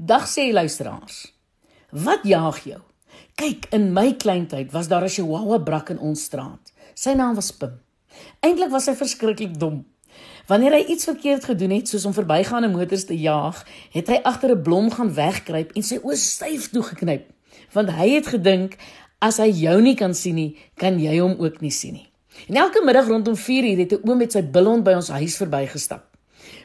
Dag sê luisteraars. Wat jaag jou? Kyk, in my kleintyd was daar 'n Chihuahua brak in ons straat. Sy naam was Pim. Eintlik was hy verskriklik dom. Wanneer hy iets verkeerd gedoen het, soos om verbygaande motors te jaag, het hy agter 'n blom gaan wegkruip en sy oë styf toegeknyp, want hy het gedink as hy jou nie kan sien nie, kan jy hom ook nie sien nie. En elke middag rondom 4uur het 'n oom met sy bilhond by ons huis verbygestap.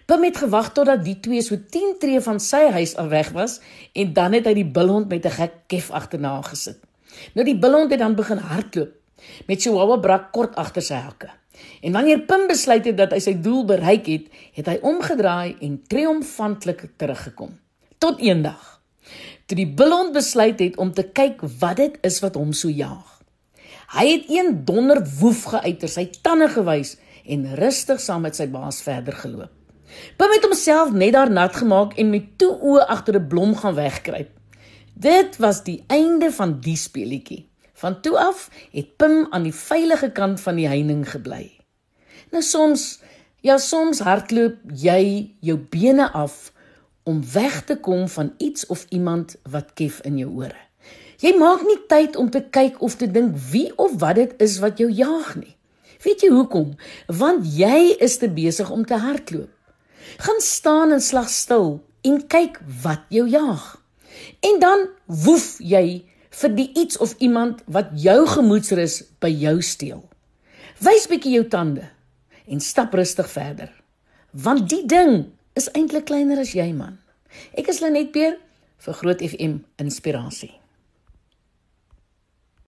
Pim het gewag totdat die twee so 10 tree van sy huis af weg was en dan het hy die bilhond met 'n gek kef agterna gesit. Nou die bilhond het dan begin hardloop met Chihuahua brak kort agter sy hakke. En wanneer Pim besluit het dat hy sy doel bereik het, het hy omgedraai en triomfantlik teruggekom. Tot eendag toe die bilhond besluit het om te kyk wat dit is wat hom so jaag. Hy het een donder woef geuiter, sy tande gewys en rustig saam met sy baas verder geloop. Pim het homself net daar nat gemaak en met toe oë agter 'n blom gaan wegkruip. Dit was die einde van die speletjie. Van toe af het Pim aan die veilige kant van die heining gebly. Nou soms, ja soms hardloop jy jou bene af om weg te kom van iets of iemand wat kef in jou ore. Jy maak nie tyd om te kyk of te dink wie of wat dit is wat jou jaag nie. Weet jy hoekom? Want jy is te besig om te hardloop. Gaan staan en slag stil en kyk wat jou jaag. En dan woef jy vir die iets of iemand wat jou gemoedsrus by jou steel. Wys bietjie jou tande en stap rustig verder. Want die ding is eintlik kleiner as jy man. Ek is Lenet Peer vir Groot FM inspirasie.